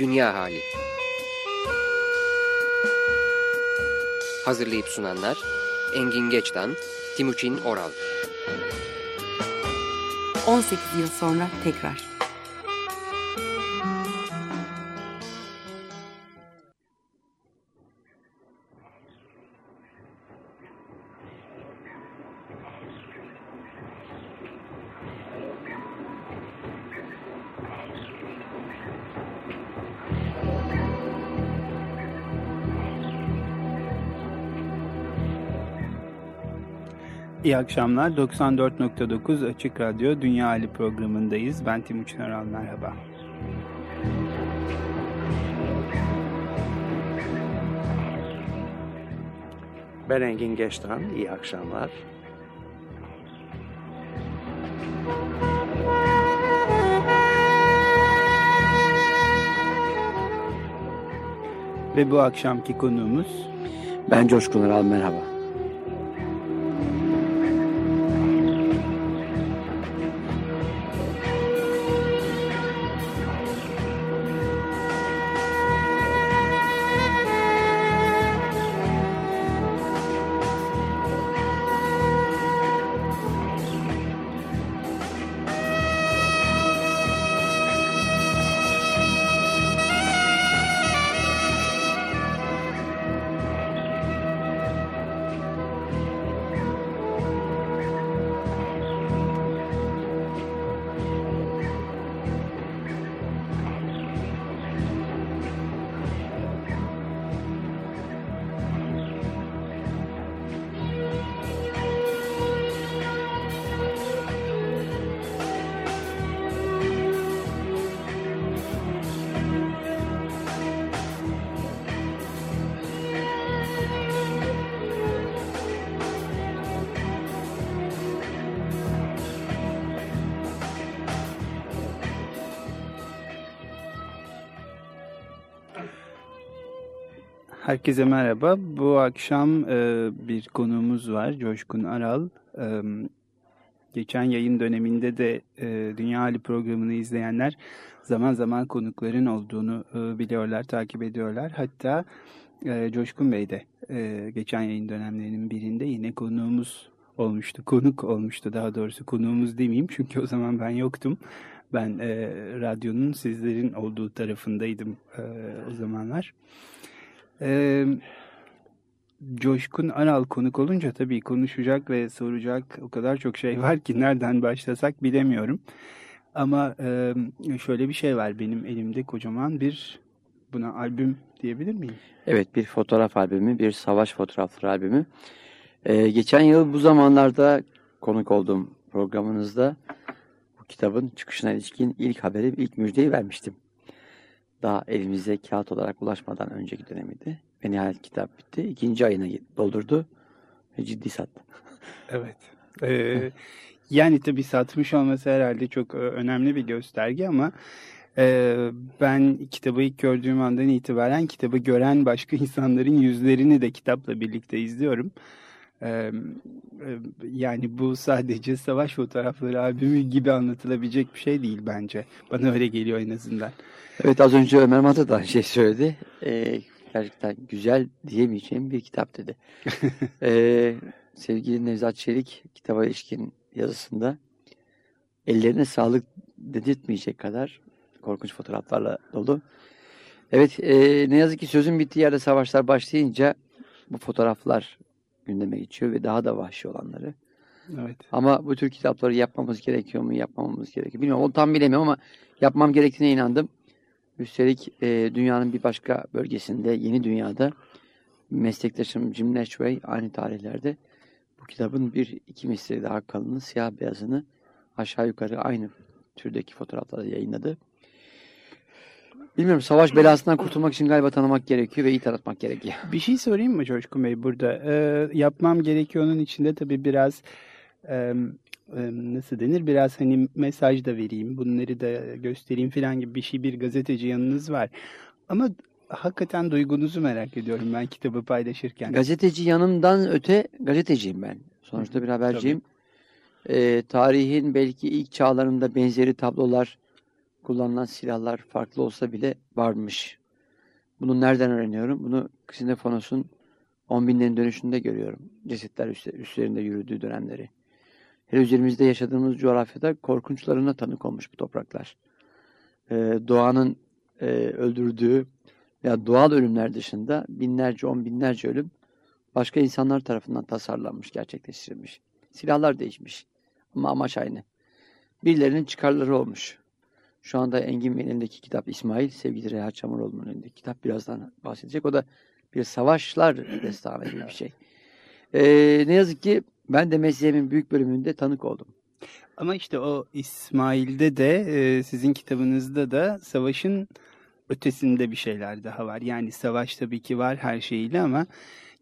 Dünya Hali. Hazırlayıp sunanlar Engin Geçtan, Timuçin Oral. 18 yıl sonra tekrar İyi akşamlar. 94.9 Açık Radyo Dünya Ali programındayız. Ben Timuçin Aral, merhaba. Ben Engin Geçtan, iyi akşamlar. Ve bu akşamki konuğumuz... Ben Coşkun Aral, merhaba. Herkese merhaba. Bu akşam e, bir konuğumuz var. Coşkun Aral. E, geçen yayın döneminde de e, Dünya Hali programını izleyenler zaman zaman konukların olduğunu e, biliyorlar, takip ediyorlar. Hatta e, Coşkun Bey de e, geçen yayın dönemlerinin birinde yine konuğumuz olmuştu. Konuk olmuştu daha doğrusu. Konuğumuz demeyeyim çünkü o zaman ben yoktum. Ben e, radyonun sizlerin olduğu tarafındaydım e, o zamanlar. Ee, Coşkun Aral konuk olunca tabii konuşacak ve soracak o kadar çok şey var ki nereden başlasak bilemiyorum. Ama e, şöyle bir şey var benim elimde kocaman bir buna albüm diyebilir miyim? Evet bir fotoğraf albümü, bir savaş fotoğrafları albümü. Ee, geçen yıl bu zamanlarda konuk olduğum programınızda bu kitabın çıkışına ilişkin ilk haberi, ilk müjdeyi vermiştim daha elimize kağıt olarak ulaşmadan önceki dönemiydi. Ve nihayet kitap bitti. İkinci ayına doldurdu ve ciddi sattı. Evet. Ee, yani tabii satmış olması herhalde çok e, önemli bir gösterge ama e, ben kitabı ilk gördüğüm andan itibaren kitabı gören başka insanların yüzlerini de kitapla birlikte izliyorum. Ee, yani bu sadece savaş fotoğrafları albümü gibi anlatılabilecek bir şey değil bence. Bana öyle geliyor en azından. Evet az önce Ömer Mata da şey söyledi. Ee, gerçekten güzel diyemeyeceğim bir kitap dedi. ee, sevgili Nevzat Çelik kitaba ilişkin yazısında ellerine sağlık dedirtmeyecek kadar korkunç fotoğraflarla dolu. Evet e, ne yazık ki sözün bittiği yerde savaşlar başlayınca bu fotoğraflar gündeme geçiyor ve daha da vahşi olanları. Evet. Ama bu tür kitapları yapmamız gerekiyor mu, yapmamamız gerekiyor. Bilmiyorum, onu tam bilemiyorum ama yapmam gerektiğine inandım. Üstelik e, dünyanın bir başka bölgesinde, yeni dünyada meslektaşım Jim Nashway aynı tarihlerde bu kitabın bir iki misli daha kalını, siyah beyazını aşağı yukarı aynı türdeki fotoğrafları yayınladı. Bilmiyorum savaş belasından kurtulmak için galiba tanımak gerekiyor ve iyi tanıtmak gerekiyor. Bir şey sorayım mı Coşkun Bey burada? Ee, yapmam gerekiyor onun içinde tabii biraz e, nasıl denir biraz hani mesaj da vereyim bunları da göstereyim falan gibi bir şey bir gazeteci yanınız var. Ama hakikaten duygunuzu merak ediyorum ben kitabı paylaşırken. Gazeteci yanımdan öte gazeteciyim ben. Sonuçta bir haberciyim. E, tarihin belki ilk çağlarında benzeri tablolar kullanılan silahlar farklı olsa bile varmış. Bunu nereden öğreniyorum? Bunu Ksinefonos'un on binlerin dönüşünde görüyorum. Cesetler üstlerinde yürüdüğü dönemleri. Hele üzerimizde yaşadığımız coğrafyada korkunçlarına tanık olmuş bu topraklar. Ee, doğanın e, öldürdüğü veya doğal ölümler dışında binlerce, on binlerce ölüm başka insanlar tarafından tasarlanmış, gerçekleştirilmiş. Silahlar değişmiş ama amaç aynı. Birilerinin çıkarları olmuş. Şu anda Engin Bey'in elindeki kitap İsmail, sevgili Reha Çamuroğlu'nun elindeki kitap birazdan bahsedecek. O da bir savaşlar destanı gibi bir şey. Ee, ne yazık ki ben de mesleğimin büyük bölümünde tanık oldum. Ama işte o İsmail'de de e, sizin kitabınızda da savaşın ötesinde bir şeyler daha var. Yani savaş tabii ki var her şeyiyle ama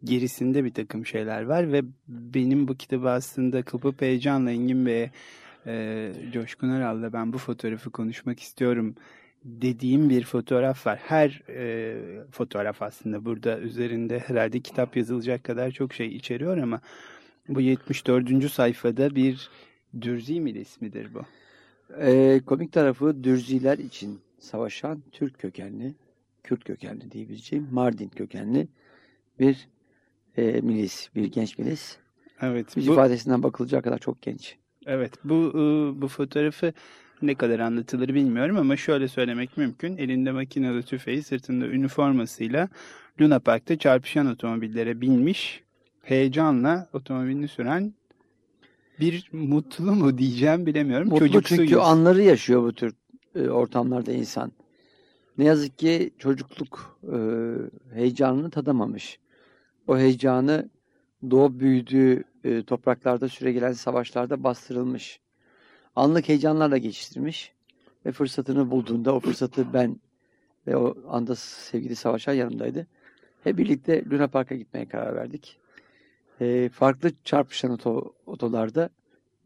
gerisinde bir takım şeyler var ve benim bu kitabı aslında kapıp heyecanla Engin Bey'e e, Coşkun Aral'la ben bu fotoğrafı konuşmak istiyorum dediğim bir fotoğraf var. Her e, fotoğraf aslında burada üzerinde herhalde kitap yazılacak kadar çok şey içeriyor ama bu 74. sayfada bir Dürzi mi ismidir bu? E, komik tarafı Dürziler için savaşan Türk kökenli, Kürt kökenli diyebileceğim Mardin kökenli bir e, milis, bir genç milis. Evet. Bu, ifadesinden bakılacağı kadar çok genç. Evet, bu e, bu fotoğrafı ne kadar anlatılır bilmiyorum ama şöyle söylemek mümkün. Elinde makinalı tüfeği, sırtında üniformasıyla Luna Park'ta çarpışan otomobillere binmiş, heyecanla otomobilini süren bir mutlu mu diyeceğim bilemiyorum. Mutlu Çocuksuyuz. çünkü anları yaşıyor bu tür e, ortamlarda insan. Ne yazık ki çocukluk e, heyecanını tadamamış. O heyecanı doğup büyüdüğü e, topraklarda süregelen savaşlarda bastırılmış. Anlık heyecanlarla geçiştirmiş ve fırsatını bulduğunda o fırsatı ben ve o anda sevgili Savaşar yanımdaydı. Hep birlikte Luna Park'a gitmeye karar verdik. E, farklı çarpışan oto, otolarda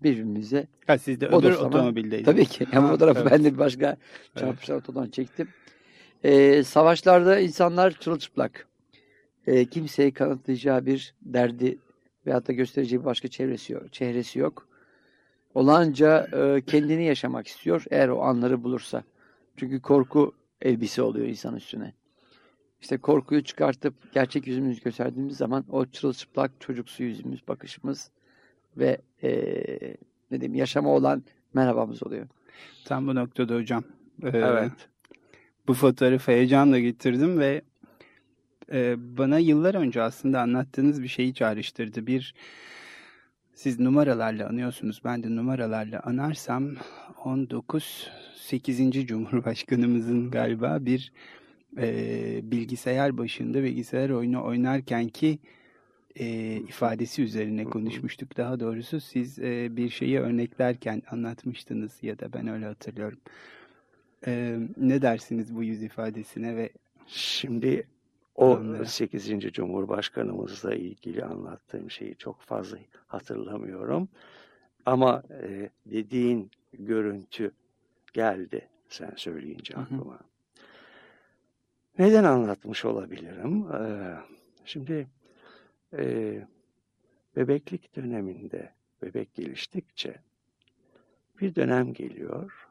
birbirimize ha, siz de öbür otomobildeydiniz. Tabii ki. Ama fotoğrafı evet. ben de başka çarpışan evet. otodan çektim. E, savaşlarda insanlar çırılçıplak. E, kimseyi kanıtlayacağı bir derdi veyahut da göstereceği bir başka çevresi yok, çehresi yok. Olanca e, kendini yaşamak istiyor eğer o anları bulursa. Çünkü korku elbise oluyor insan üstüne. İşte korkuyu çıkartıp gerçek yüzümüzü gösterdiğimiz zaman o çırılçıplak çocuksu yüzümüz, bakışımız ve e, ne diyeyim yaşama olan merhabamız oluyor. Tam bu noktada hocam. Ee, evet. Bu fotoğrafı heyecanla getirdim ve e, bana yıllar önce aslında anlattığınız bir şeyi çağrıştırdı. Bir siz numaralarla anıyorsunuz. Ben de numaralarla anarsam 19 8. Cumhurbaşkanımızın galiba bir e, bilgisayar başında bilgisayar oyunu oynarken ki e, ifadesi üzerine konuşmuştuk. Daha doğrusu siz e, bir şeyi örneklerken anlatmıştınız ya da ben öyle hatırlıyorum. E, ne dersiniz bu yüz ifadesine ve Şimdi o 8. Cumhurbaşkanımızla ilgili anlattığım şeyi çok fazla hatırlamıyorum. Ama e, dediğin görüntü geldi sen söyleyince aklıma. Hı hı. Neden anlatmış olabilirim? Ee, şimdi e, bebeklik döneminde bebek geliştikçe bir dönem geliyor.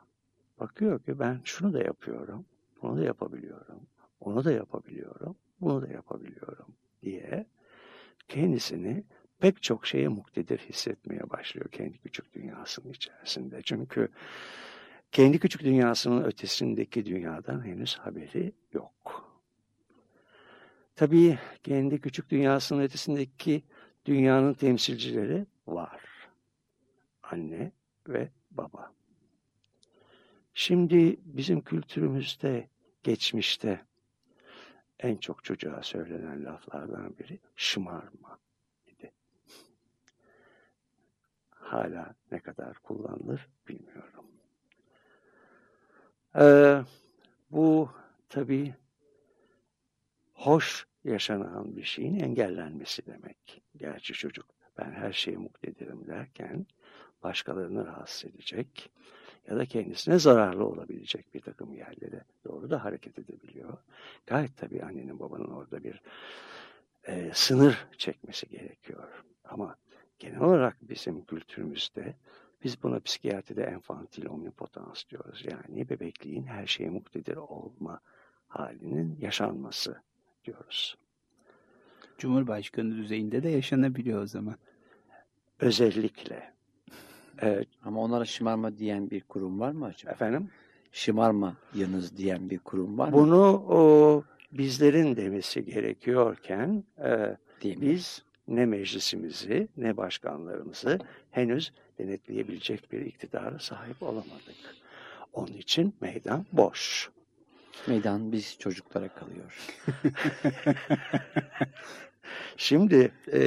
Bakıyor ki ben şunu da yapıyorum, bunu da yapabiliyorum, onu da yapabiliyorum, bunu da yapabiliyorum diye kendisini pek çok şeye muktedir hissetmeye başlıyor kendi küçük dünyasının içerisinde. Çünkü kendi küçük dünyasının ötesindeki dünyadan henüz haberi yok. Tabii kendi küçük dünyasının ötesindeki dünyanın temsilcileri var. Anne ve baba. Şimdi bizim kültürümüzde, geçmişte en çok çocuğa söylenen laflardan biri şımarma idi. Hala ne kadar kullanılır bilmiyorum. Ee, bu tabii hoş yaşanan bir şeyin engellenmesi demek. Gerçi çocuk ben her şeye muktedirim derken başkalarını rahatsız edecek ya da kendisine zararlı olabilecek bir takım yerlere doğru da hareket edebiliyor. Gayet tabii annenin babanın orada bir e, sınır çekmesi gerekiyor. Ama genel olarak bizim kültürümüzde Biz buna psikiyatride enfantil omnipotans diyoruz. Yani bebekliğin her şeye muktedir olma halinin yaşanması diyoruz. Cumhurbaşkanı düzeyinde de yaşanabiliyor o zaman. Özellikle. Evet, Ama onlara şımarma diyen bir kurum var mı acaba? efendim Şımarma yanız diyen bir kurum var mı? bunu o bizlerin demesi gerekiyorken e, Değil mi? biz ne meclisimizi ne başkanlarımızı henüz denetleyebilecek bir iktidara sahip olamadık. Onun için meydan boş. Meydan biz çocuklara kalıyor. Şimdi e,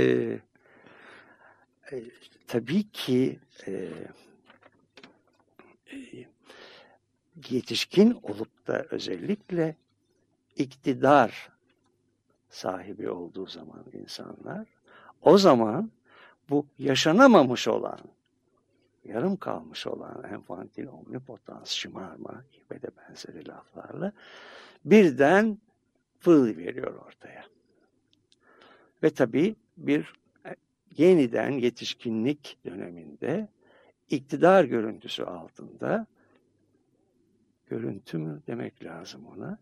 e, tabii ki e, e, yetişkin olup da özellikle iktidar sahibi olduğu zaman insanlar o zaman bu yaşanamamış olan yarım kalmış olan enfantil omnipotans şımarma ve de benzeri laflarla birden fırlı veriyor ortaya. Ve tabii bir yeniden yetişkinlik döneminde iktidar görüntüsü altında görüntü mü demek lazım ona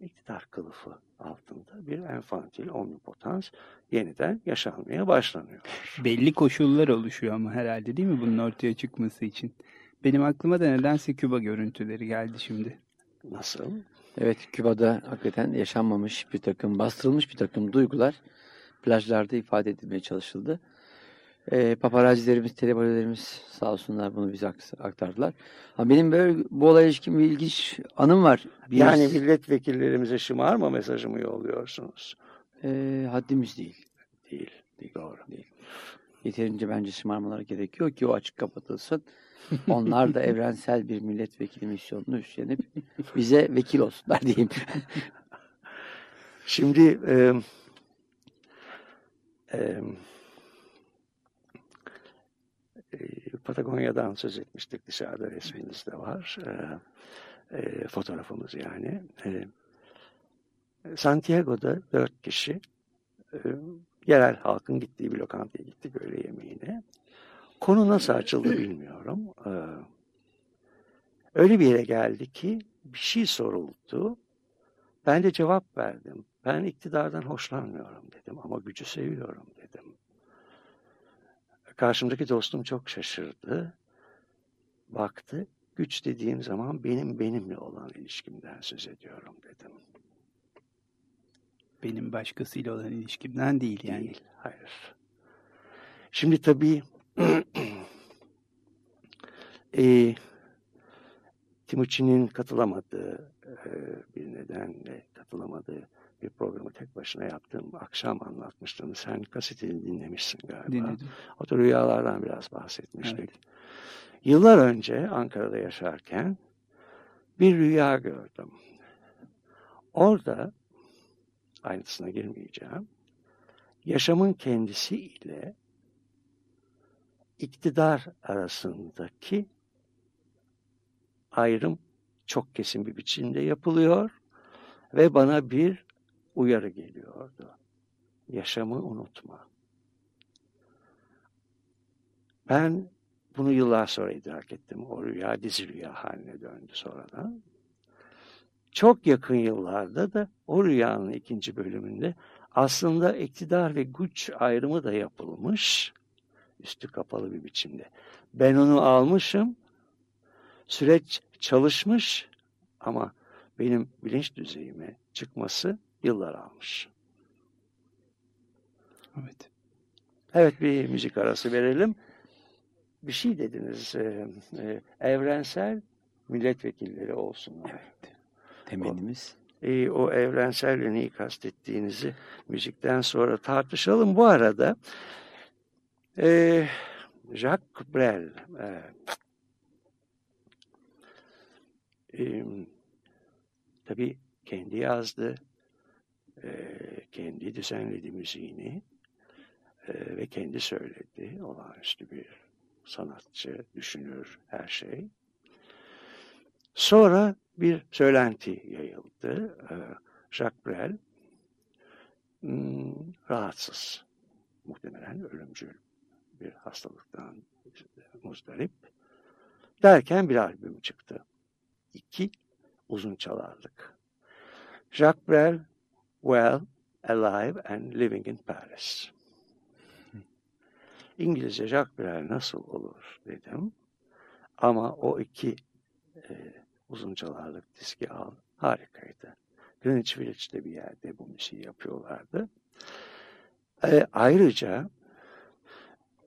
iktidar kılıfı altında bir enfantil omnipotans yeniden yaşanmaya başlanıyor. Belli koşullar oluşuyor ama herhalde değil mi bunun ortaya çıkması için? Benim aklıma da nedense Küba görüntüleri geldi şimdi. Nasıl? Evet, Küba'da hakikaten yaşanmamış bir takım, bastırılmış bir takım duygular plajlarda ifade edilmeye çalışıldı. E, paparazilerimiz, televolelerimiz sağ olsunlar bunu bize aktardılar. Ha, benim böyle bu olaya ilişkin bir ilginç anım var. Bir, Yani milletvekillerimize şımarma mesajı mı yolluyorsunuz? e, haddimiz değil. Değil. Doğru. Değil. Yeterince bence şımarmaları gerekiyor ki o açık kapatılsın. Onlar da evrensel bir milletvekili misyonunu üstlenip bize vekil olsunlar diyeyim. Şimdi e, e, Patagonya'dan söz etmiştik. Dışarıda resminiz de var. E, e, fotoğrafımız yani. E, Santiago'da dört kişi e, yerel halkın gittiği bir lokantaya gittik öğle yemeğine. Konu nasıl açıldı bilmiyorum. E, öyle bir yere geldi ki bir şey soruldu. Ben de cevap verdim. Ben iktidardan hoşlanmıyorum dedim ama gücü seviyorum dedim. Karşımdaki dostum çok şaşırdı. Baktı. Güç dediğim zaman benim benimle olan ilişkimden söz ediyorum dedim. Benim başkasıyla olan ilişkimden değil yani. Değil, hayır. Şimdi tabii e, Timuçin'in katılamadığı e, bir nedenle katılamadığı bir programı tek başına yaptığım akşam anlatmıştım. Sen kasetini dinlemişsin galiba. Dinledim. O da rüyalardan biraz bahsetmiştik. Evet. Yıllar önce Ankara'da yaşarken bir rüya gördüm. Orada ayrıntısına girmeyeceğim. Yaşamın kendisi ile iktidar arasındaki ayrım çok kesin bir biçimde yapılıyor ve bana bir uyarı geliyordu. Yaşamı unutma. Ben bunu yıllar sonra idrak ettim. O rüya dizi rüya haline döndü sonradan. Çok yakın yıllarda da o rüyanın ikinci bölümünde aslında iktidar ve güç ayrımı da yapılmış. Üstü kapalı bir biçimde. Ben onu almışım. Süreç çalışmış ama benim bilinç düzeyime çıkması yıllar almış. Evet. Evet bir müzik arası verelim. Bir şey dediniz. e, e, evrensel milletvekilleri olsunlar. Evet. Temennimiz. E, o evrenselle neyi kastettiğinizi müzikten sonra tartışalım. Bu arada e, Jacques Brel e, e, tabii kendi yazdı, e, kendi düzenledi müziğini e, ve kendi söyledi. Olağanüstü bir sanatçı, düşünür her şey. Sonra bir söylenti yayıldı. E, Jacques Brel hmm, rahatsız, muhtemelen ölümcül bir hastalıktan muzdarip. Derken bir albüm çıktı. İki uzun çalarlık. Jacques Brel, Well, Alive and Living in Paris. İngilizce Jacques Brel nasıl olur dedim. Ama o iki e, uzun çalarlık diski al. Harikaydı. Greenwich Village'de bir yerde bu müziği yapıyorlardı. E, ayrıca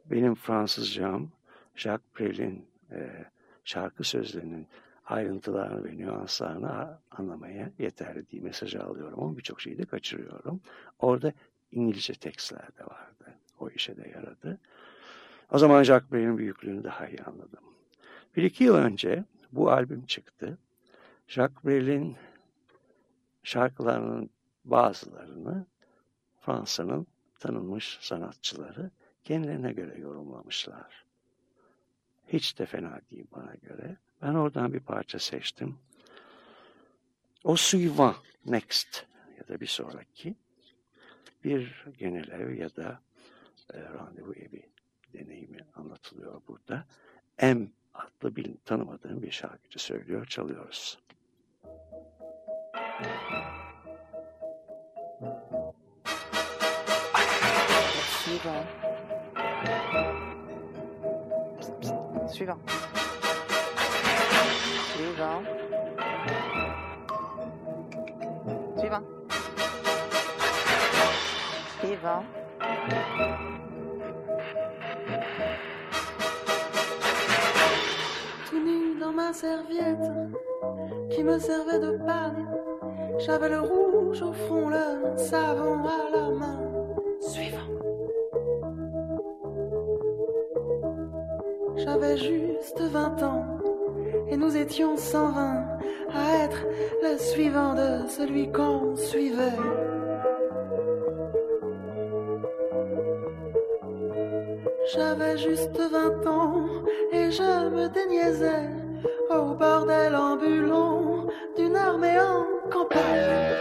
benim Fransızcam Jacques Brel'in e, şarkı sözlerinin ayrıntılarını ve nüanslarını anlamaya yeterli değil mesajı alıyorum ama birçok şeyi de kaçırıyorum. Orada İngilizce tekstler de vardı. O işe de yaradı. O zaman Jacques Brel'in büyüklüğünü daha iyi anladım. Bir iki yıl önce bu albüm çıktı. Jacques Brel'in şarkılarının bazılarını Fransa'nın tanınmış sanatçıları kendilerine göre yorumlamışlar. Hiç de fena değil bana göre. Ben oradan bir parça seçtim. O suivant, next ya da bir sonraki bir genel ev ya da e, randevu evi deneyimi anlatılıyor burada. M adlı bir tanımadığım bir şarkıcı söylüyor, çalıyoruz. Suivant. Suivant. Suivant. Suivant. Suivant. tout nu dans ma serviette qui me servait de panne. J'avais le rouge au fond, le savon à la main. Suivant. J'avais juste 20 ans et nous étions 120 à être le suivant de celui qu'on suivait. J'avais juste 20 ans et je me déniaisais au bordel ambulant d'une armée en campagne.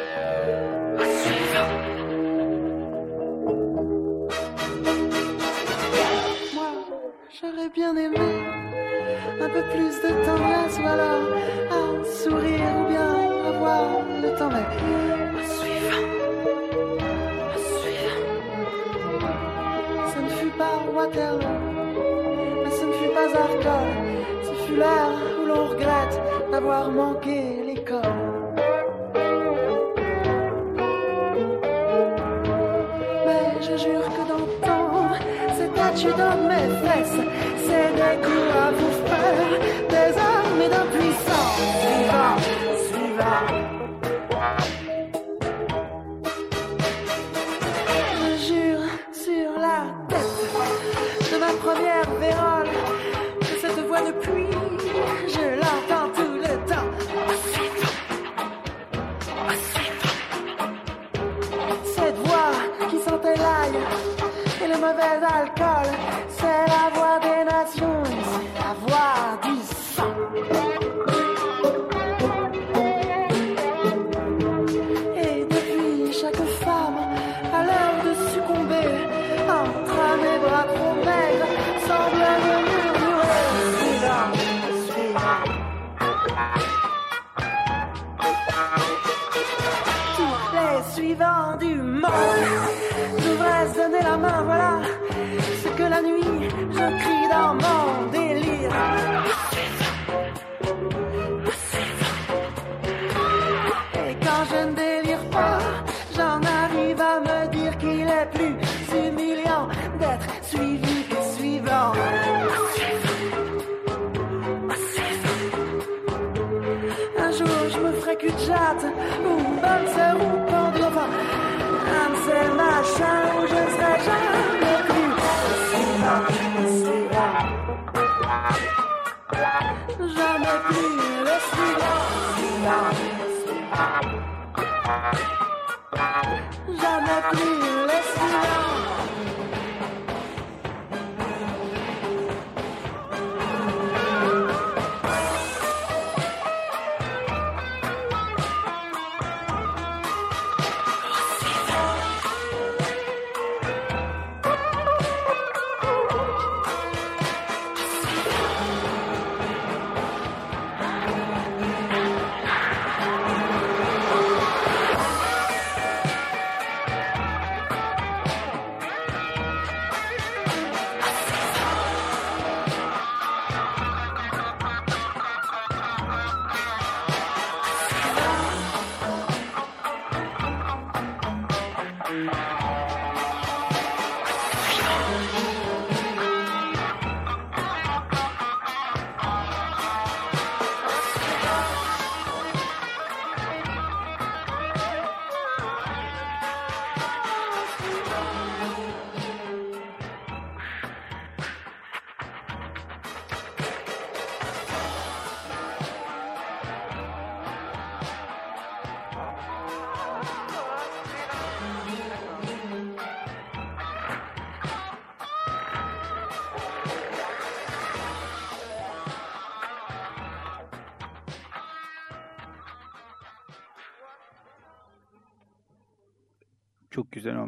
Moi, j'aurais bien aimé un peu plus de tendresse ou alors un sourire ou bien avoir le temps. Mais au suivant, au suivant. Ce ne fut pas Waterloo, mais ce ne fut pas Arcole. Ce fut l'heure où l'on regrette d'avoir manqué l'école. Mais je jure que d'entendre ces statues dans mes fesses, c'est des coups à vous faire,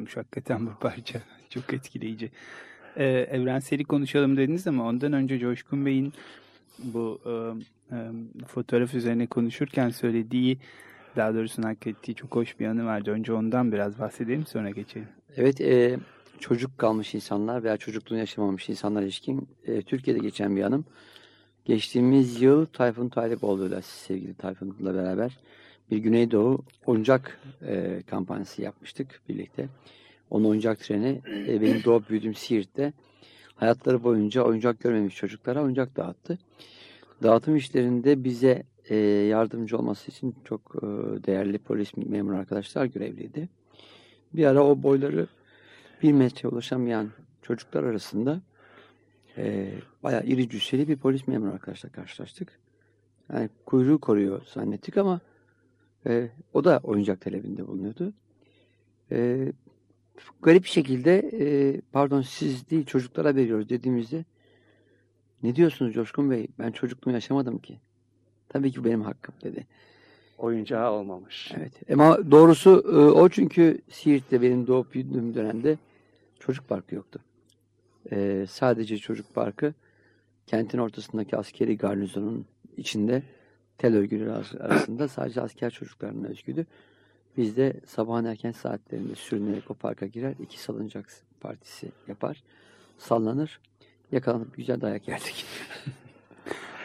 olmuş hakikaten bu parça. Çok etkileyici. Ee, evrenseli konuşalım dediniz ama ondan önce Coşkun Bey'in bu e, e, fotoğraf üzerine konuşurken söylediği daha doğrusu naklettiği çok hoş bir anı vardı. Önce ondan biraz bahsedelim sonra geçelim. Evet, e, çocuk kalmış insanlar veya çocukluğunu yaşamamış insanlar ilişkin e, Türkiye'de geçen bir anım. Geçtiğimiz yıl Tayfun Talipoğlu'yla sevgili Tayfun'la beraber bir Güneydoğu oyuncak e, kampanyası yapmıştık birlikte. Onun oyuncak treni e, benim doğup büyüdüğüm Siirt'te hayatları boyunca oyuncak görmemiş çocuklara oyuncak dağıttı. Dağıtım işlerinde bize e, yardımcı olması için çok e, değerli polis memur arkadaşlar görevliydi. Bir ara o boyları bir metre ulaşamayan çocuklar arasında e, bayağı iri cüsseli bir polis memuru arkadaşla karşılaştık. Yani kuyruğu koruyor zannettik ama e, o da oyuncak talebinde bulunuyordu. E, garip bir şekilde e, pardon siz değil çocuklara veriyoruz dediğimizde ne diyorsunuz Coşkun Bey? Ben çocukluğumu yaşamadım ki. Tabii ki benim hakkım dedi. Oyuncağı olmamış. Evet. Ama doğrusu e, o çünkü Siirt'te benim doğup büyüdüğüm dönemde çocuk parkı yoktu. E, sadece çocuk parkı kentin ortasındaki askeri garnizonun içinde tel örgüleri arasında sadece asker çocuklarına özgüydü. Biz de sabahın erken saatlerinde sürünerek o parka girer, iki salıncak partisi yapar, sallanır, yakalanıp güzel dayak yerdik.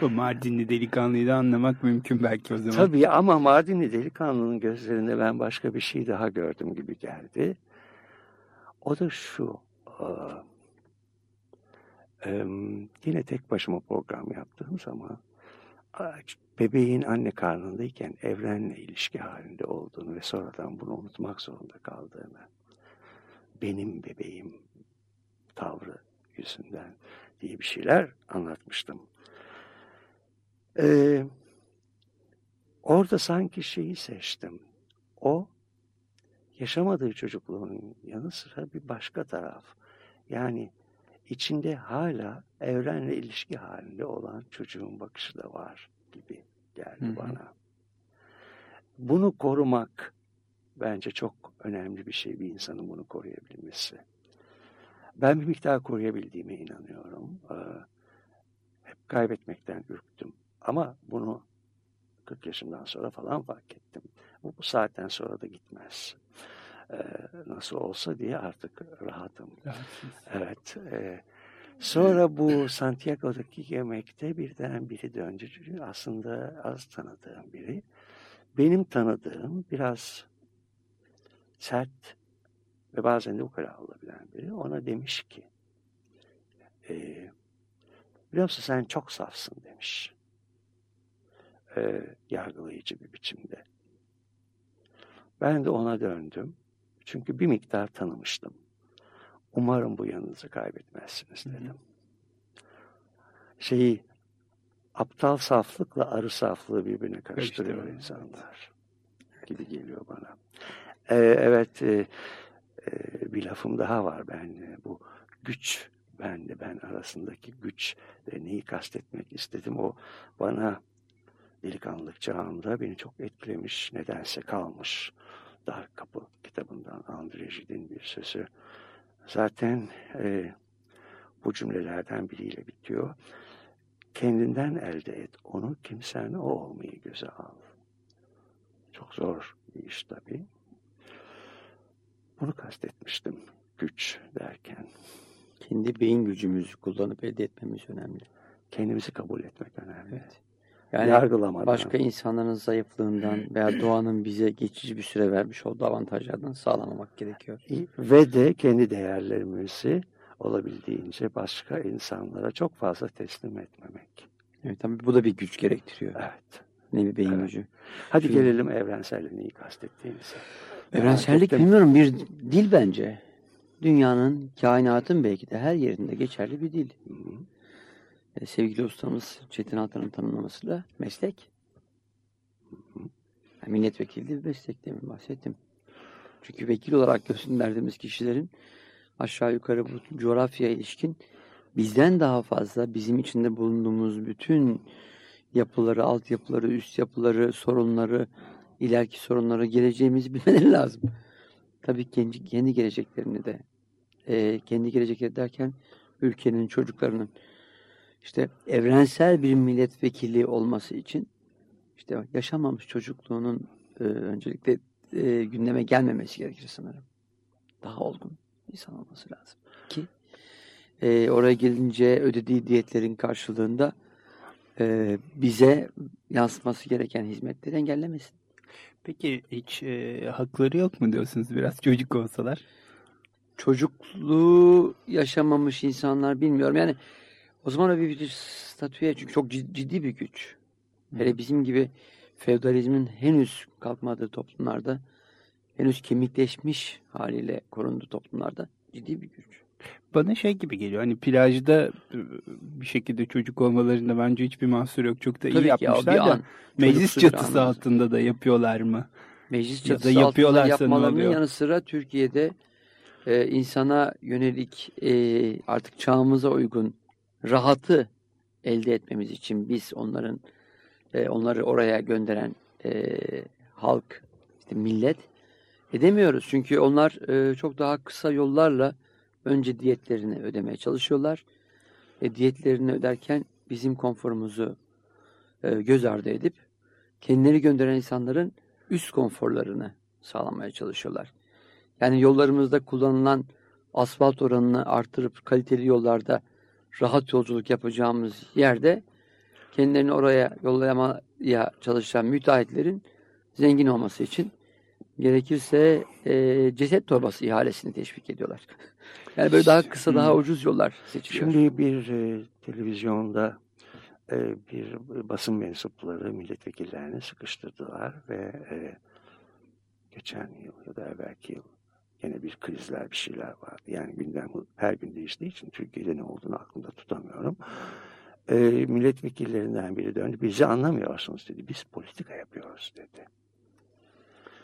Bu Mardinli delikanlıyı da anlamak mümkün belki o zaman. Tabii ama Mardinli delikanlının gözlerinde ben başka bir şey daha gördüm gibi geldi. O da şu. E, yine tek başıma program yaptığım zaman bebeğin anne karnındayken evrenle ilişki halinde olduğunu ve sonradan bunu unutmak zorunda kaldığını benim bebeğim tavrı yüzünden diye bir şeyler anlatmıştım. Ee, orada sanki şeyi seçtim. O yaşamadığı çocukluğun yanı sıra bir başka taraf. Yani içinde hala evrenle ilişki halinde olan çocuğun bakışı da var gibi geldi hı hı. bana. Bunu korumak bence çok önemli bir şey bir insanın bunu koruyabilmesi. Ben bir miktar koruyabildiğime inanıyorum. Ee, hep kaybetmekten ürktüm. Ama bunu 40 yaşından sonra falan fark ettim. Bu, bu saatten sonra da gitmez. Ee, nasıl olsa diye artık rahatım. Evet. E, sonra bu Santiago'daki yemekte birden biri döndü. Aslında az tanıdığım biri. Benim tanıdığım biraz sert ve bazen de ukala olabilen biri. Ona demiş ki e, biliyor musun sen çok safsın demiş e, yargılayıcı bir biçimde. Ben de ona döndüm. Çünkü bir miktar tanımıştım. Umarım bu yanınızı kaybetmezsiniz dedim. Şeyi aptal saflıkla arı saflığı birbirine karıştırıyor insanlar gibi geliyor bana. Ee, evet e, e, bir lafım daha var ben e, bu güç ben de ben arasındaki güç e, neyi kastetmek istedim o bana delikanlılık çağımda beni çok etkilemiş, nedense kalmış. Dar Kapı kitabından André Gide'in bir sözü. Zaten e, bu cümlelerden biriyle bitiyor. Kendinden elde et onu, kimsen o olmayı göze al. Çok zor bir iş tabii. Bunu kastetmiştim güç derken. Kendi beyin gücümüzü kullanıp elde etmemiz önemli. Kendimizi kabul etmek önemli. Evet. Yani yargılamadan. Başka insanların zayıflığından veya doğanın bize geçici bir süre vermiş olduğu avantajlardan sağlamamak gerekiyor. Ve de kendi değerlerimizi olabildiğince başka insanlara çok fazla teslim etmemek. Evet tabii bu da bir güç gerektiriyor. Evet. Ne bir beyin evet. gücü. Hadi Şimdi, gelelim evrenselliği kastettiğimize. Evrensellik bilmiyorum bir dil bence. Dünyanın, kainatın belki de her yerinde geçerli bir dil. Hı hı. E, sevgili ustamız Çetin Altan'ın tanımlamasıyla meslek. Yani milletvekili bir meslek demin bahsettim. Çünkü vekil olarak gönderdiğimiz kişilerin aşağı yukarı bu coğrafyaya ilişkin bizden daha fazla bizim içinde bulunduğumuz bütün yapıları, altyapıları, üst yapıları, sorunları, ileriki sorunları, geleceğimizi bilmeleri lazım. tabii kendi, kendi geleceklerini de e, kendi gelecekleri derken ülkenin çocuklarının işte evrensel bir milletvekili olması için işte yaşanmamış çocukluğunun e, öncelikle e, gündeme gelmemesi gerekir sanırım. Daha olgun insan olması lazım ki e, oraya gelince ödediği diyetlerin karşılığında e, bize yansıması gereken hizmetleri engellemesin. Peki hiç e, hakları yok mu diyorsunuz biraz çocuk olsalar? Çocukluğu yaşamamış insanlar bilmiyorum. Yani o zaman öyle bir, statüye çünkü çok cid- ciddi bir güç. Hele bizim gibi feodalizmin henüz kalkmadığı toplumlarda henüz kemikleşmiş haliyle korunduğu toplumlarda ciddi bir güç. Bana şey gibi geliyor hani plajda e, bir şekilde çocuk olmalarında bence hiçbir mahsur yok. Çok da iyi Tabii ki ya, yapmışlar bir da an, meclis çatısı an. altında da yapıyorlar mı? Meclis Ya çatısı altında yapıyorlarsa ne yapmalarının yanı sıra Türkiye'de e, insana yönelik e, artık çağımıza uygun rahatı elde etmemiz için biz onların e, onları oraya gönderen e, halk, işte millet edemiyoruz. Çünkü onlar e, çok daha kısa yollarla önce diyetlerini ödemeye çalışıyorlar. E, diyetlerini öderken bizim konforumuzu e, göz ardı edip kendileri gönderen insanların üst konforlarını sağlamaya çalışıyorlar. Yani yollarımızda kullanılan asfalt oranını artırıp kaliteli yollarda rahat yolculuk yapacağımız yerde kendilerini oraya yollamaya çalışan müteahhitlerin zengin olması için gerekirse e, ceset torbası ihalesini teşvik ediyorlar. Yani böyle daha kısa, daha ucuz yollar seçiliyor. Şimdi bir e, televizyonda e, bir basın mensupları milletvekillerini sıkıştırdılar ve e, geçen yıl ya da evvelki yıl yine bir krizler bir şeyler vardı. Yani gündem her gün değiştiği için Türkiye'de ne olduğunu aklımda tutamıyorum. E, milletvekillerinden biri döndü. Bizi anlamıyorsunuz dedi. Biz politika yapıyoruz dedi.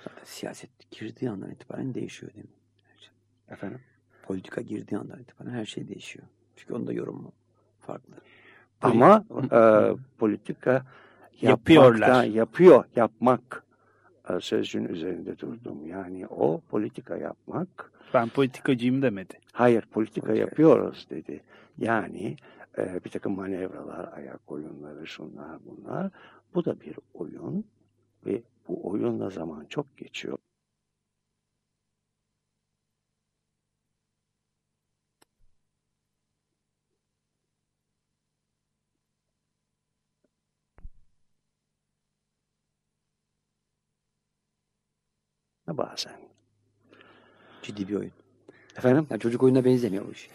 Zaten siyaset girdiği andan itibaren değişiyor değil mi? Efendim? Politika girdiği andan itibaren her şey değişiyor. Çünkü onda yorumu farklı. Ama e, politika Yapıyorlar. yapıyor, yapmak sözcüğün üzerinde durdum. Yani o politika yapmak, Ben politikacıyım demedi. hayır politika Okey. yapıyoruz dedi. Yani e, bir takım manevralar, ayak oyunları, şunlar bunlar. Bu da bir oyun ve bu oyunla zaman çok geçiyor. Bazen. Ciddi bir oyun. Efendim? Yani çocuk oyununa benzemiyor bu iş.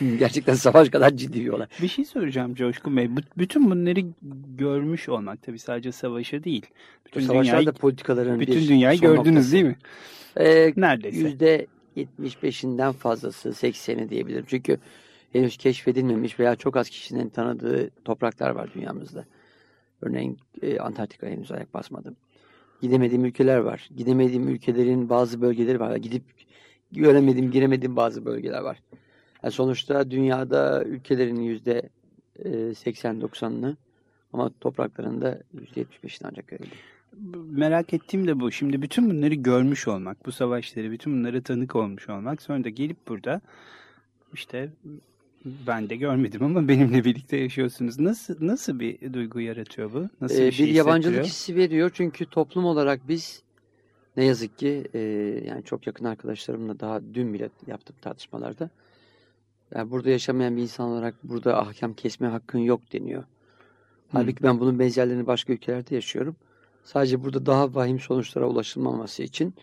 Gerçekten savaş kadar ciddi bir olay. Bir şey soracağım Coşkun Bey. Bu- Bütün bunları görmüş olmak tabii sadece savaşı değil. Bütün Savaşlarda dünyayı, politikaların bütün bir dünyayı son gördünüz noktası. değil mi? Ee, Neredeyse. Yüzde 75'inden fazlası 80'i diyebilirim. Çünkü henüz keşfedilmemiş veya çok az kişinin tanıdığı topraklar var dünyamızda. Örneğin e, Antarktika henüz ayak basmadım. Gidemediğim ülkeler var. Gidemediğim ülkelerin bazı bölgeleri var. Gidip göremediğim, giremediğim bazı bölgeler var. Yani sonuçta dünyada ülkelerin yüzde e, 80-90'ını ama topraklarında yüzde 75'ini ancak görebilirim. Merak ettiğim de bu. Şimdi bütün bunları görmüş olmak, bu savaşları, bütün bunlara tanık olmuş olmak. Sonra da gelip burada işte ben de görmedim ama benimle birlikte yaşıyorsunuz. Nasıl nasıl bir duygu yaratıyor bu? Nasıl Ee, bir şey yabancılık hissettiriyor? hissi veriyor çünkü toplum olarak biz ne yazık ki e, yani çok yakın arkadaşlarımla daha dün bile yaptığım tartışmalarda yani burada yaşamayan bir insan olarak burada ahkam kesme hakkın yok deniyor. Halbuki ben bunun benzerlerini başka ülkelerde yaşıyorum. Sadece burada daha vahim sonuçlara ulaşılmaması için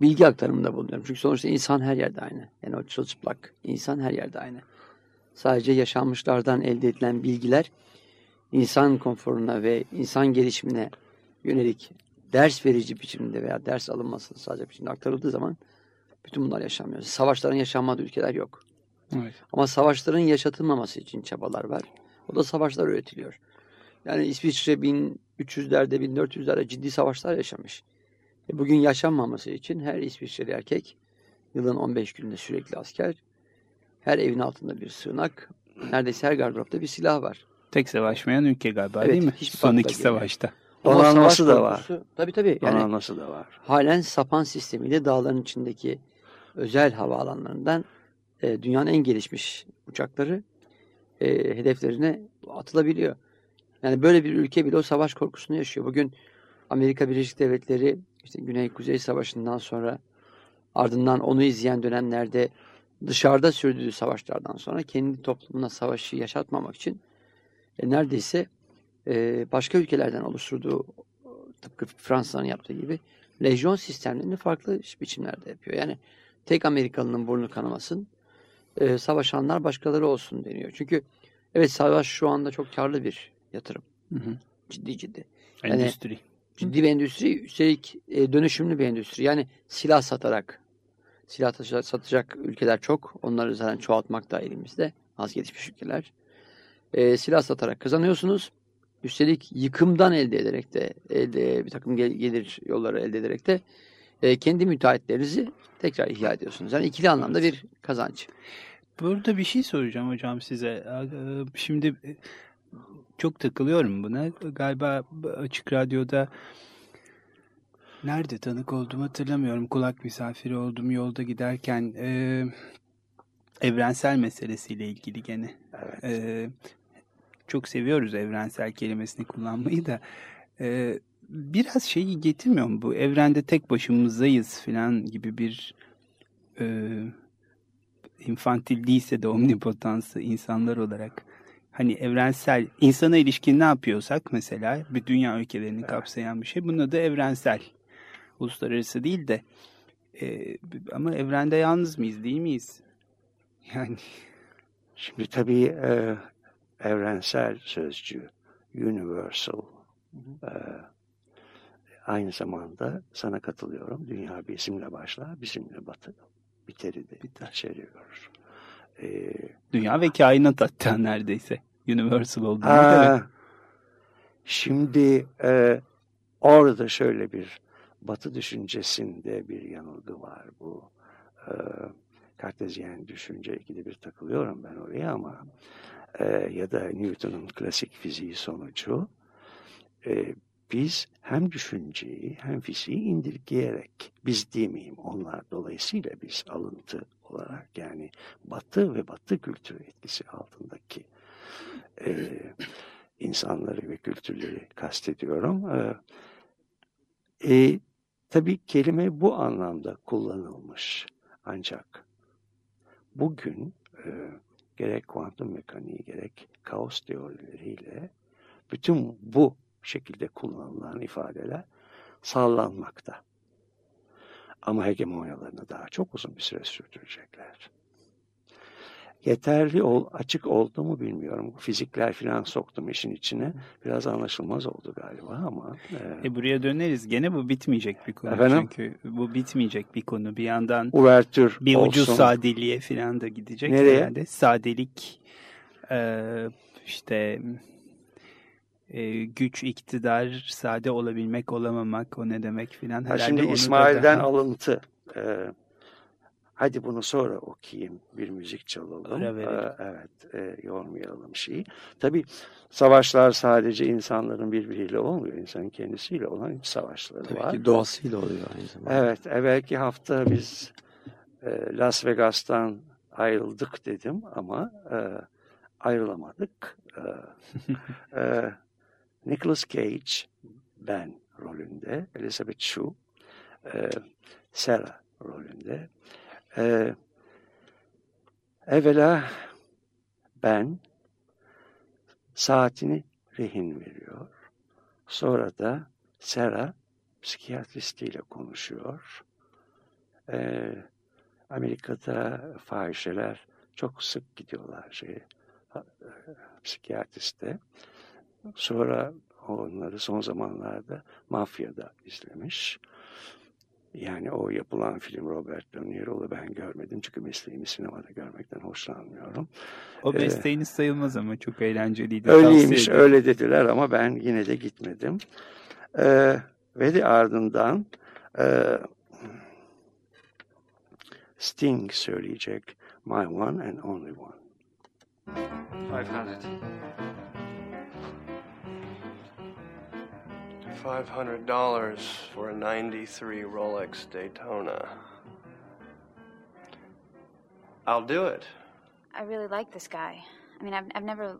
bilgi aktarımında bulunuyorum. Çünkü sonuçta insan her yerde aynı. Yani o çılçıplak insan her yerde aynı. Sadece yaşanmışlardan elde edilen bilgiler insan konforuna ve insan gelişimine yönelik ders verici biçimde veya ders alınmasını sağlayacak biçimde aktarıldığı zaman bütün bunlar yaşanmıyor. Savaşların yaşanmadığı ülkeler yok. Evet. Ama savaşların yaşatılmaması için çabalar var. O da savaşlar üretiliyor. Yani İsviçre 1300'lerde 1400'lerde ciddi savaşlar yaşamış. E bugün yaşanmaması için her İsviçreli erkek yılın 15 günde sürekli asker, her evin altında bir sığınak, neredeyse her gardıropta bir silah var. Tek savaşmayan ülke galiba Evet, değil mi? hiçbir Son iki savaşta. Donanması savaş da var. Tabii tabii. Yani Donanması da var. halen sapan sistemiyle dağların içindeki özel havaalanlarından e, dünyanın en gelişmiş uçakları e, hedeflerine atılabiliyor. Yani böyle bir ülke bile o savaş korkusunu yaşıyor. Bugün Amerika Birleşik Devletleri işte Güney-Kuzey Savaşı'ndan sonra ardından onu izleyen dönemlerde dışarıda sürdüğü savaşlardan sonra kendi toplumuna savaşı yaşatmamak için e, neredeyse e, başka ülkelerden oluşturduğu tıpkı Fransa'nın yaptığı gibi lejyon sistemlerini farklı biçimlerde yapıyor. Yani tek Amerikalının burnu kanamasın, e, savaşanlar başkaları olsun deniyor. Çünkü evet savaş şu anda çok karlı bir yatırım. Hı hı. Ciddi ciddi. Yani- Endüstri. Ciddi bir endüstri, üstelik e, dönüşümlü bir endüstri. Yani silah satarak, silah satacak ülkeler çok. Onları zaten çoğaltmak da elimizde. Az gelişmiş ülkeler. E, silah satarak kazanıyorsunuz. Üstelik yıkımdan elde ederek de, elde, bir takım gel- gelir yolları elde ederek de e, kendi müteahhitlerinizi tekrar ihya ediyorsunuz. Yani ikili anlamda bir kazanç. Burada bir şey soracağım hocam size. Ee, Şimdi e, çok takılıyorum buna. Galiba Açık Radyo'da nerede tanık oldum hatırlamıyorum. Kulak misafiri oldum yolda giderken e, evrensel meselesiyle ilgili gene. Evet. E, çok seviyoruz evrensel kelimesini kullanmayı da. E, biraz şeyi getirmiyor mu bu? Evrende tek başımızdayız falan gibi bir e, infantil değilse de omnipotansı insanlar olarak hani evrensel insana ilişkin ne yapıyorsak mesela bir dünya ülkelerini kapsayan bir şey bunun da evrensel uluslararası değil de e, ama evrende yalnız mıyız değil miyiz? Yani Şimdi tabii e, evrensel sözcüğü, universal, e, aynı zamanda sana katılıyorum. Dünya bizimle başlar, bizimle batı, biteri de içeriyor. E, dünya ve kainat hatta neredeyse universal olduğuna Aa. Şimdi e, orada şöyle bir batı düşüncesinde bir yanılgı var bu. E, Kartezyen düşünce ikide bir takılıyorum ben oraya ama e, ya da Newton'un klasik fiziği sonucu e, biz hem düşünceyi hem fiziği indirgeyerek biz demeyeyim onlar dolayısıyla biz alıntı olarak yani batı ve batı kültürü etkisi altındaki e, insanları ve kültürleri kastediyorum. E, e, tabii kelime bu anlamda kullanılmış. Ancak bugün e, gerek kuantum mekaniği gerek kaos teorileriyle bütün bu şekilde kullanılan ifadeler sallanmakta. Ama hegemonyalarını daha çok uzun bir süre sürdürecekler. Yeterli ol, açık oldu mu bilmiyorum. Fizikler falan soktum işin içine. Biraz anlaşılmaz oldu galiba ama. E, E buraya döneriz. Gene bu bitmeyecek bir konu. Efendim? Çünkü bu bitmeyecek bir konu. Bir yandan uvertür bir olsun. ucuz sadeliğe falan da gidecek Nereye? herhalde. Sadelik e, işte e, güç, iktidar, sade olabilmek, olamamak o ne demek filan. Ha, şimdi İsmail'den daha- alıntı. Ee, hadi bunu sonra okuyayım. Bir müzik çalalım. Verelim. Ee, evet, e, yormayalım şeyi. Tabii savaşlar sadece insanların birbiriyle olmuyor. İnsanın kendisiyle olan savaşları Tabii var. ki doğasıyla oluyor aynı zamanda. Evet, evvelki hafta biz e, Las Vegas'tan ayrıldık dedim ama e, ayrılamadık. E, e, Nicolas Cage, ben rolünde, Elizabeth Shue, e, Sarah rolünde. E, evvela ben saatini rehin veriyor. Sonra da Sarah psikiyatristiyle konuşuyor. Ee, Amerika'da fahişeler çok sık gidiyorlar şey, psikiyatriste. Sonra onları son zamanlarda mafyada izlemiş. Yani o yapılan film Robert De Niro'lu ben görmedim. Çünkü mesleğimi sinemada görmekten hoşlanmıyorum. O e, mesleğiniz sayılmaz ama çok eğlenceliydi. Öyleymiş, öyle dediler ama ben yine de gitmedim. Ee, ve de ardından e, Sting söyleyecek My One and Only One. 500. $2,500 for a 93 Rolex Daytona. I'll do it. I really like this guy. I mean, I've, I've never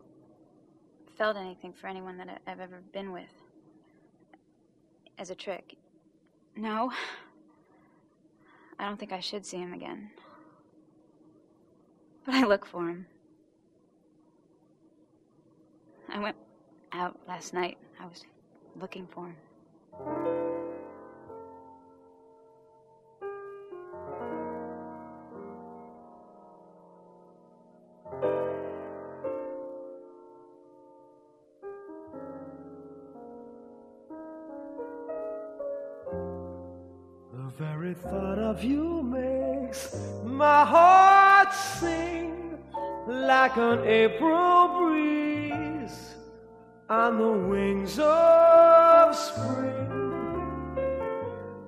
felt anything for anyone that I've ever been with. As a trick. No. I don't think I should see him again. But I look for him. I went out last night. I was looking for. The very thought of you makes my heart sing like an April breeze on the wings of spring.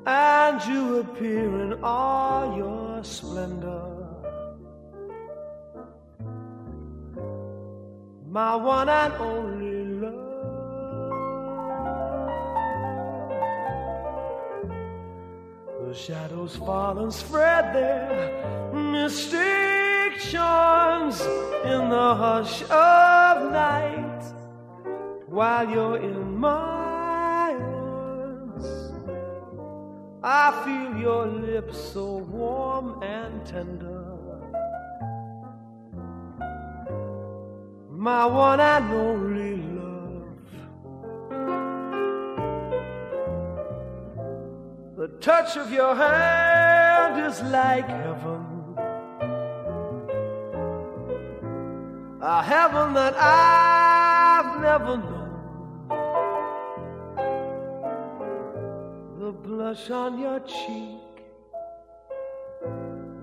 And you appear in all your splendor. My one and only love. The shadows fall and spread their mystic charms in the hush of night while you're in my arms. I feel your lips so warm and tender. My one and only love. The touch of your hand is like heaven. A heaven that I've never known. Blush on your cheek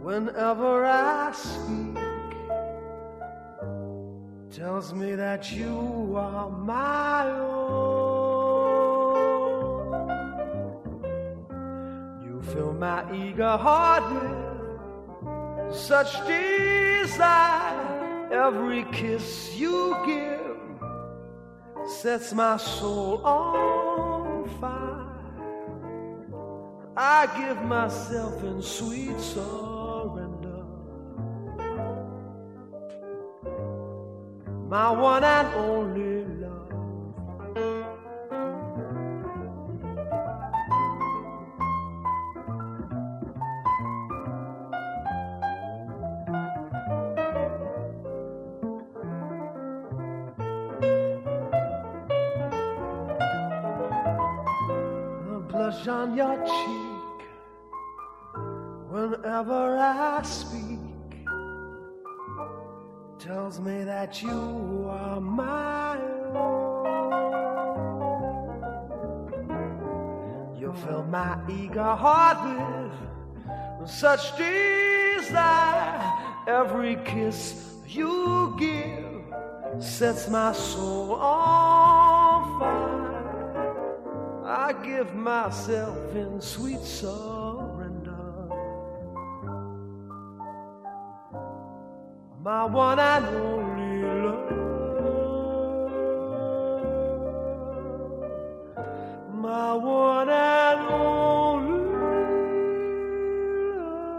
whenever I speak tells me that you are my own. You fill my eager heart with such desire. Every kiss you give sets my soul on fire. I give myself in sweet surrender. My one and only on your cheek whenever I speak tells me that you are my own. You fill my eager heart with such desire. Every kiss you give sets my soul on fire. I give myself in sweet surrender. My one and only love. My one and only love.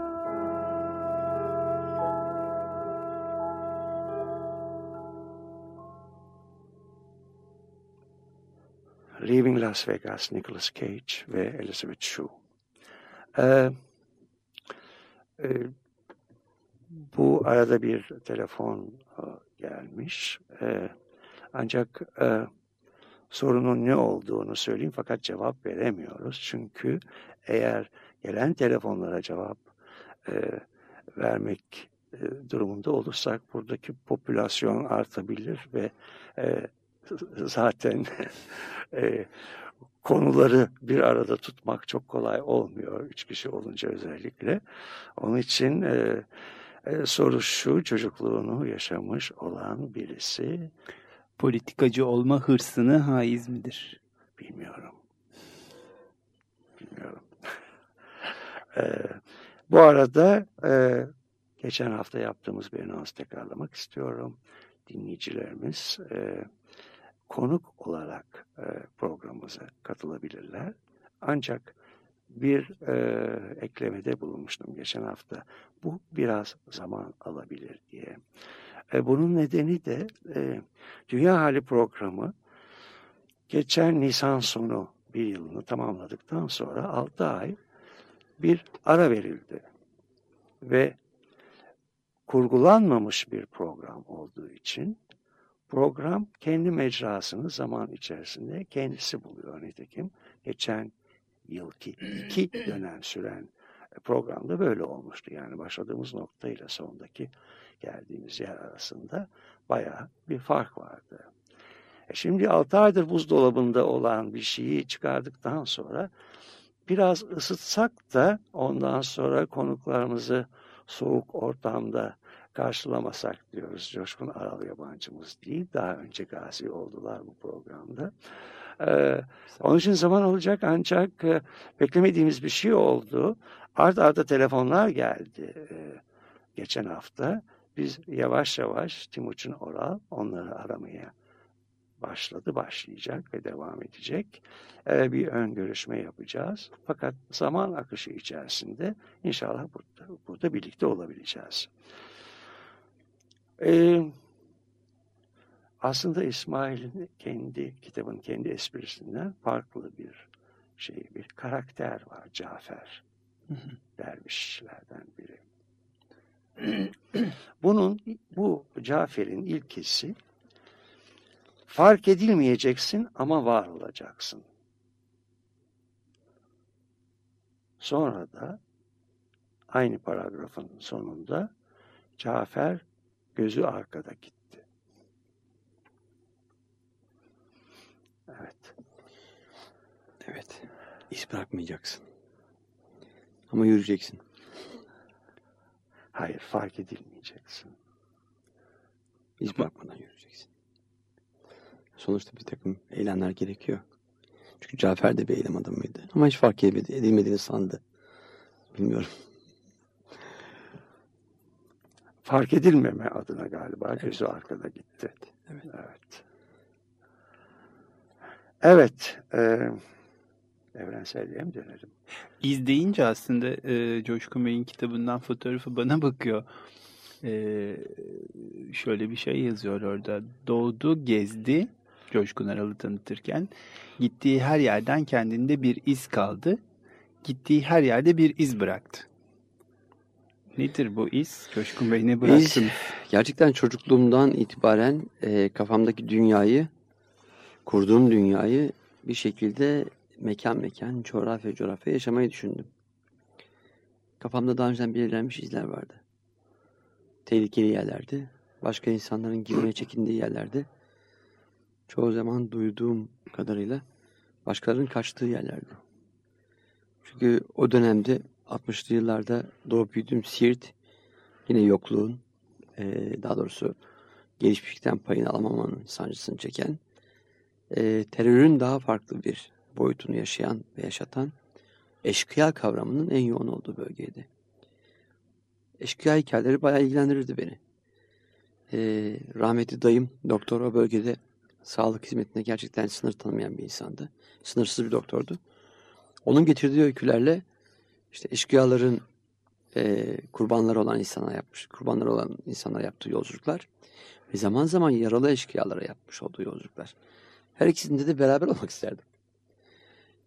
Leaving Las Vegas, Nicolas Cage ve Elizabeth Shue. E, bu arada bir telefon e, gelmiş. E, ancak e, sorunun ne olduğunu söyleyeyim fakat cevap veremiyoruz. Çünkü eğer gelen telefonlara cevap vermek durumunda olursak buradaki popülasyon artabilir ve zaten konuları bir arada tutmak çok kolay olmuyor. Üç kişi olunca özellikle. Onun için e, e, soru şu çocukluğunu yaşamış olan birisi Politikacı olma hırsını haiz midir? bilmiyorum. Bilmiyorum. e, bu arada e, geçen hafta yaptığımız bir anons tekrarlamak istiyorum. Dinleyicilerimiz e, konuk olarak e, programımıza katılabilirler. Ancak bir e, eklemede bulunmuştum geçen hafta. Bu biraz zaman alabilir diye. E, bunun nedeni de e, Dünya Hali programı geçen Nisan sonu bir yılını tamamladıktan sonra 6 ay bir ara verildi. Ve kurgulanmamış bir program olduğu için program kendi mecrasını zaman içerisinde kendisi buluyor. Nitekim geçen yılki iki dönem süren programda böyle olmuştu. Yani başladığımız noktayla sondaki geldiğimiz yer arasında bayağı bir fark vardı. E şimdi 6 aydır buzdolabında olan bir şeyi çıkardıktan sonra biraz ısıtsak da ondan sonra konuklarımızı soğuk ortamda karşılamasak diyoruz. Coşkun Aral yabancımız değil. Daha önce gazi oldular bu programda. Ee, onun için zaman olacak ancak e, beklemediğimiz bir şey oldu. Art arda telefonlar geldi e, geçen hafta. Biz yavaş yavaş Timuçin Oral onları aramaya başladı, başlayacak ve devam edecek. Ee, bir ön görüşme yapacağız. Fakat zaman akışı içerisinde inşallah burada, burada birlikte olabileceğiz. Ee, aslında İsmail'in kendi kitabın kendi esprisinden farklı bir şey, bir karakter var Cafer. Dervişlerden biri. Bunun, bu Cafer'in ilkesi fark edilmeyeceksin ama var olacaksın. Sonra da aynı paragrafın sonunda Cafer gözü arkada gitti. Evet. Evet. İz bırakmayacaksın. Ama yürüyeceksin. Hayır, fark edilmeyeceksin. İz bırakmadan yürüyeceksin. Sonuçta bir takım eylemler gerekiyor. Çünkü Cafer de bir eylem adamıydı. Ama hiç fark edilmediğini sandı. Bilmiyorum. Fark edilmeme adına galiba Evet. gözü arkada gitti. Evet. Evet. Evet. E, evrenselliğe mi dönelim? İz deyince aslında e, Coşkun Bey'in kitabından fotoğrafı bana bakıyor. E, şöyle bir şey yazıyor orada. Doğdu, gezdi Coşkun Aral'ı tanıtırken. Gittiği her yerden kendinde bir iz kaldı. Gittiği her yerde bir iz bıraktı. Nedir bu iz? Coşkun Bey ne bıraktınız? Gerçekten çocukluğumdan itibaren e, kafamdaki dünyayı, kurduğum dünyayı bir şekilde mekan mekan, coğrafya coğrafya yaşamayı düşündüm. Kafamda daha önceden belirlenmiş izler vardı. Tehlikeli yerlerde, başka insanların girmeye çekindiği yerlerde, çoğu zaman duyduğum kadarıyla başkalarının kaçtığı yerlerde. Çünkü o dönemde 60'lı yıllarda doğup büyüdüğüm Siirt yine yokluğun, daha doğrusu gelişmişlikten payını alamamanın sancısını çeken, eee, terörün daha farklı bir boyutunu yaşayan ve yaşatan eşkıya kavramının en yoğun olduğu bölgeydi. Eşkıya hikayeleri bayağı ilgilendirirdi beni. Eee, rahmetli dayım doktor o bölgede sağlık hizmetine gerçekten sınır tanımayan bir insandı. Sınırsız bir doktordu. Onun getirdiği öykülerle işte eşkıyaların eee kurbanları olan insana yapmış, kurbanları olan insanlara yaptığı yolculuklar ve zaman zaman yaralı eşkıyalara yapmış olduğu yolculuklar. Her ikisinde de beraber olmak isterdim.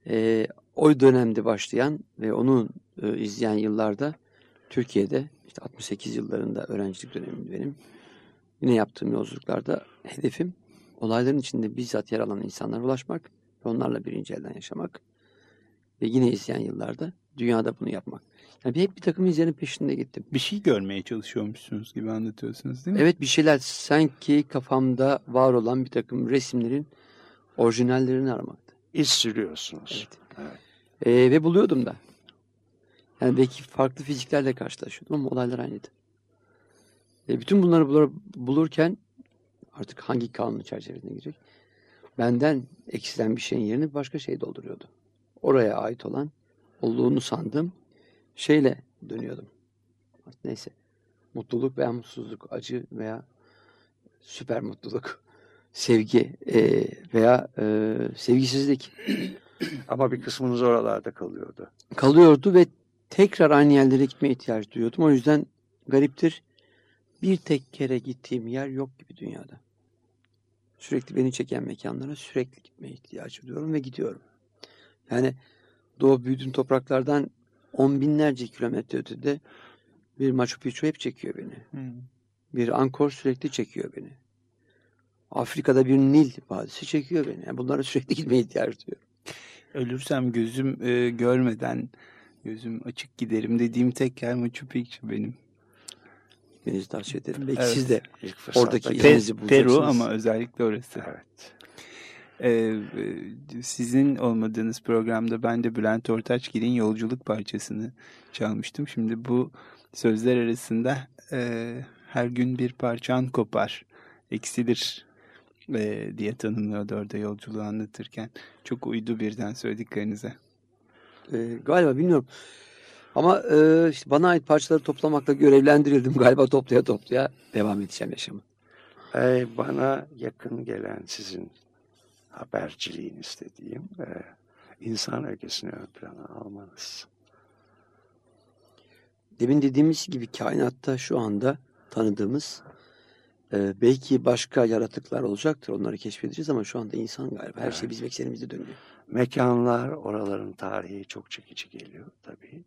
Eee, o dönemde başlayan ve onu e, izleyen yıllarda Türkiye'de işte 68 yıllarında öğrencilik dönemim benim. Yine yaptığım yolculuklarda hedefim olayların içinde bizzat yer alan insanlara ulaşmak ve onlarla birinci elden yaşamak. Ve yine izleyen yıllarda dünyada bunu yapmak. Yani hep bir takım izlerin peşinde gittim. Bir şey görmeye çalışıyormuşsunuz gibi anlatıyorsunuz değil mi? Evet bir şeyler sanki kafamda var olan bir takım resimlerin orijinallerini aramaktı. İz sürüyorsunuz. Evet. Ee, ve buluyordum da. Yani belki farklı fiziklerle karşılaşıyordum ama olaylar aynıydı. E, bütün bunları bulur, bulurken artık hangi kanun çerçevesine girecek? Benden eksilen bir şeyin yerini başka şey dolduruyordu. Oraya ait olan olduğunu sandığım şeyle dönüyordum. Neyse. Mutluluk veya mutsuzluk, acı veya süper mutluluk. Sevgi e, veya e, sevgisizlik Ama bir kısmınız oralarda kalıyordu. kalıyordu ve tekrar aynı yerlere gitmeye ihtiyaç duyuyordum. O yüzden gariptir. Bir tek kere gittiğim yer yok gibi dünyada. Sürekli beni çeken mekanlara sürekli gitmeye ihtiyaç duyuyorum ve gidiyorum. Yani doğup büyüdüğüm topraklardan on binlerce kilometre ötede bir Machu Picchu hep çekiyor beni. Bir Angkor sürekli çekiyor beni. Afrika'da bir Nil vadisi çekiyor beni. Yani bunlara sürekli gitmeye ihtiyaç duyuyorum. Ölürsem gözüm e, görmeden gözüm açık giderim dediğim tek yer Machu Picchu benim. Deniz tavsiye ederim. Belki Evet. siz de Oradaki. Pe- izinizi Peru bulacaksınız. ama özellikle orası. Evet. Ee, sizin olmadığınız programda ben de Bülent Ortaçgil'in yolculuk parçasını çalmıştım. Şimdi bu sözler arasında e, her gün bir parçan kopar, eksilir e, diye tanımlıyordu orada yolculuğu anlatırken. Çok uydu birden söylediklerinize. Ee, galiba bilmiyorum. Ama e, işte bana ait parçaları toplamakla görevlendirildim. Galiba toplaya toplaya devam edeceğim yaşamı. Ee, bana yakın gelen sizin haberciliğiniz dediğim e, insan öyküsünü ön plana almanız. Demin dediğimiz gibi kainatta şu anda tanıdığımız e, belki başka yaratıklar olacaktır. Onları keşfedeceğiz ama şu anda insan galiba. Her şey Evet. bizim eksenimizde dönüyor. Mekanlar, oraların tarihi çok çekici geliyor tabii.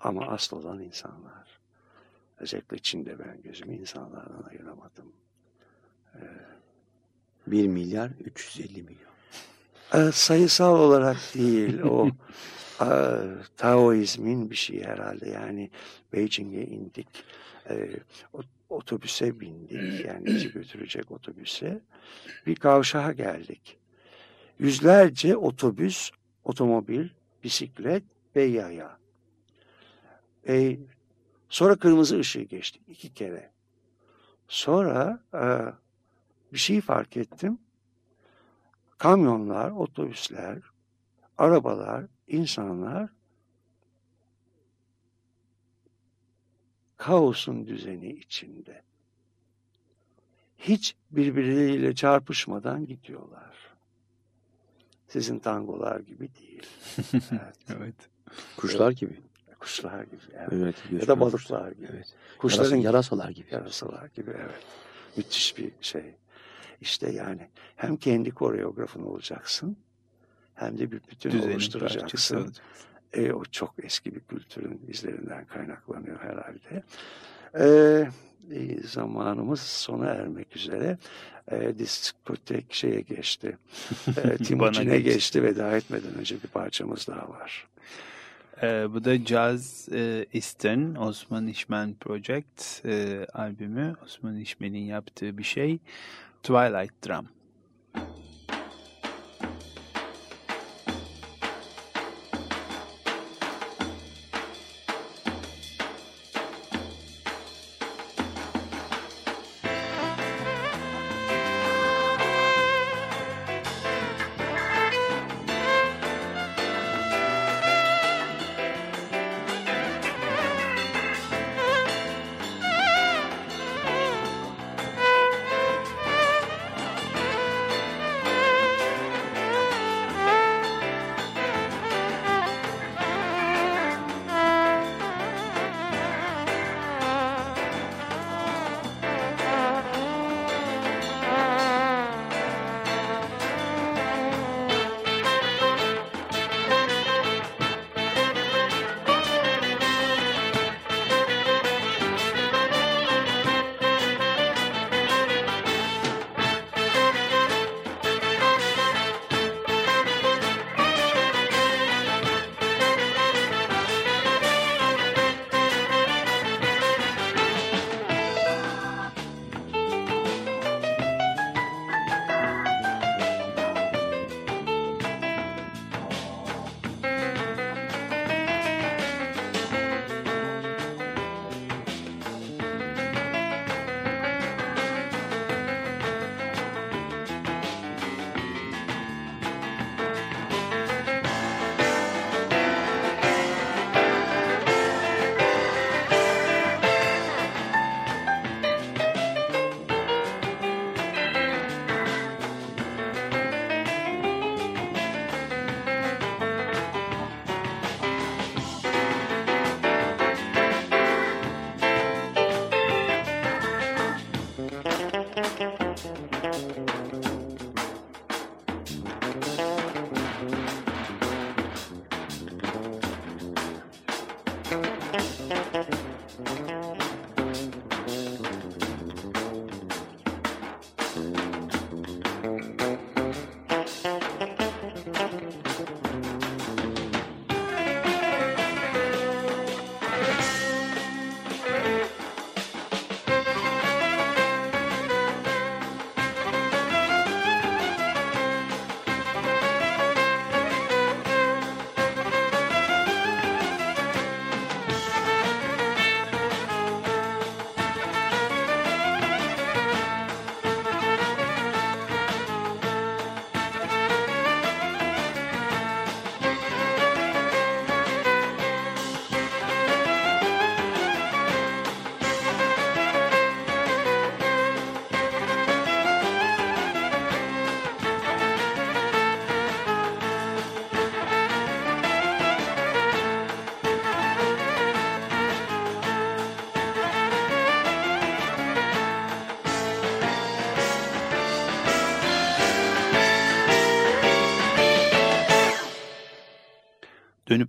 Ama asıl olan insanlar. Özellikle Çin'de ben gözümü insanlardan ayıramadım. 1 milyar 350 milyon. Ee, sayısal olarak değil o e, Taoizmin bir şeyi herhalde yani Beijing'e indik e, o- otobüse bindik. Yani bizi götürecek otobüse. Bir kavşağa geldik. Yüzlerce otobüs otomobil bisiklet ve yaya. E, sonra kırmızı ışığı geçtik iki kere. Sonra e, bir şey fark ettim. Kamyonlar, otobüsler, arabalar, insanlar kaosun düzeni içinde. Hiç birbirleriyle çarpışmadan gidiyorlar. Sizin tangolar gibi değil. Evet. Evet. Kuşlar gibi. Kuşlar gibi. Evet. Evet, Ya da balıklar gibi. Evet. Kuşların Yarasa- yarasalar gibi. Yarasalar gibi evet. Müthiş bir şey. İşte yani hem kendi koreografın olacaksın hem de bir bütün Düzenin parçası oluşturacaksın. E, o çok eski bir kültürün izlerinden kaynaklanıyor herhalde. E, e, zamanımız sona ermek üzere. E, diskotek şeye geçti. E, Timuçin'e geçti. geçti. Veda etmeden önce bir parçamız daha var. Ee, bu da Jazz e, Eastern Osman İşmen Project e, albümü. Osman İşmen'in yaptığı bir şey. Twilight Drum.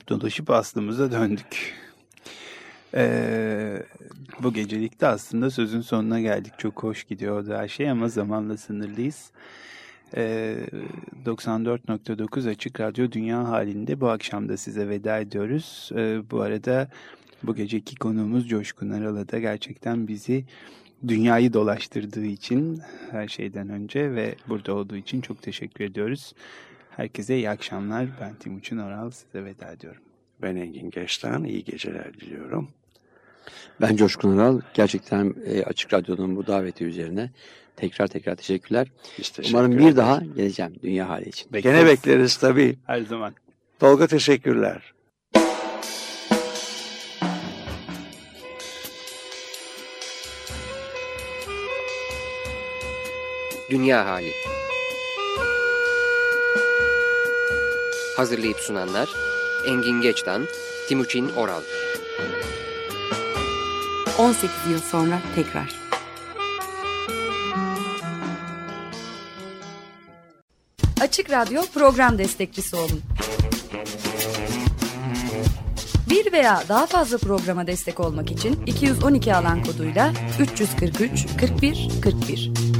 Dönüp dolaşıp aslımıza döndük. Ee, bu gecelikte aslında sözün sonuna geldik. Çok hoş gidiyordu her şey ama zamanla sınırlıyız. Ee, 94.9 Açık Radyo Dünya halinde bu akşam da size veda ediyoruz. Ee, bu arada bu geceki konuğumuz Coşkun Aral'a da gerçekten bizi dünyayı dolaştırdığı için her şeyden önce ve burada olduğu için çok teşekkür ediyoruz. Herkese iyi akşamlar. Ben Timuçin Oral. Size veda ediyorum. Ben Engin Geçten. iyi geceler diliyorum. Ben Coşkun Aral. Gerçekten e, Açık Radyo'nun bu daveti üzerine tekrar tekrar teşekkürler. teşekkür Umarım bir daha geleceğim dünya hali için. Gene bekleriz tabii. Her zaman. Tolga teşekkürler. Dünya Hali Hazırlayıp sunanlar Engin Geçtan, Timuçin Oral 18 yıl sonra tekrar. Açık Radyo program destekçisi olun. Bir veya daha fazla programa destek olmak için 212 alan koduyla 343 41 41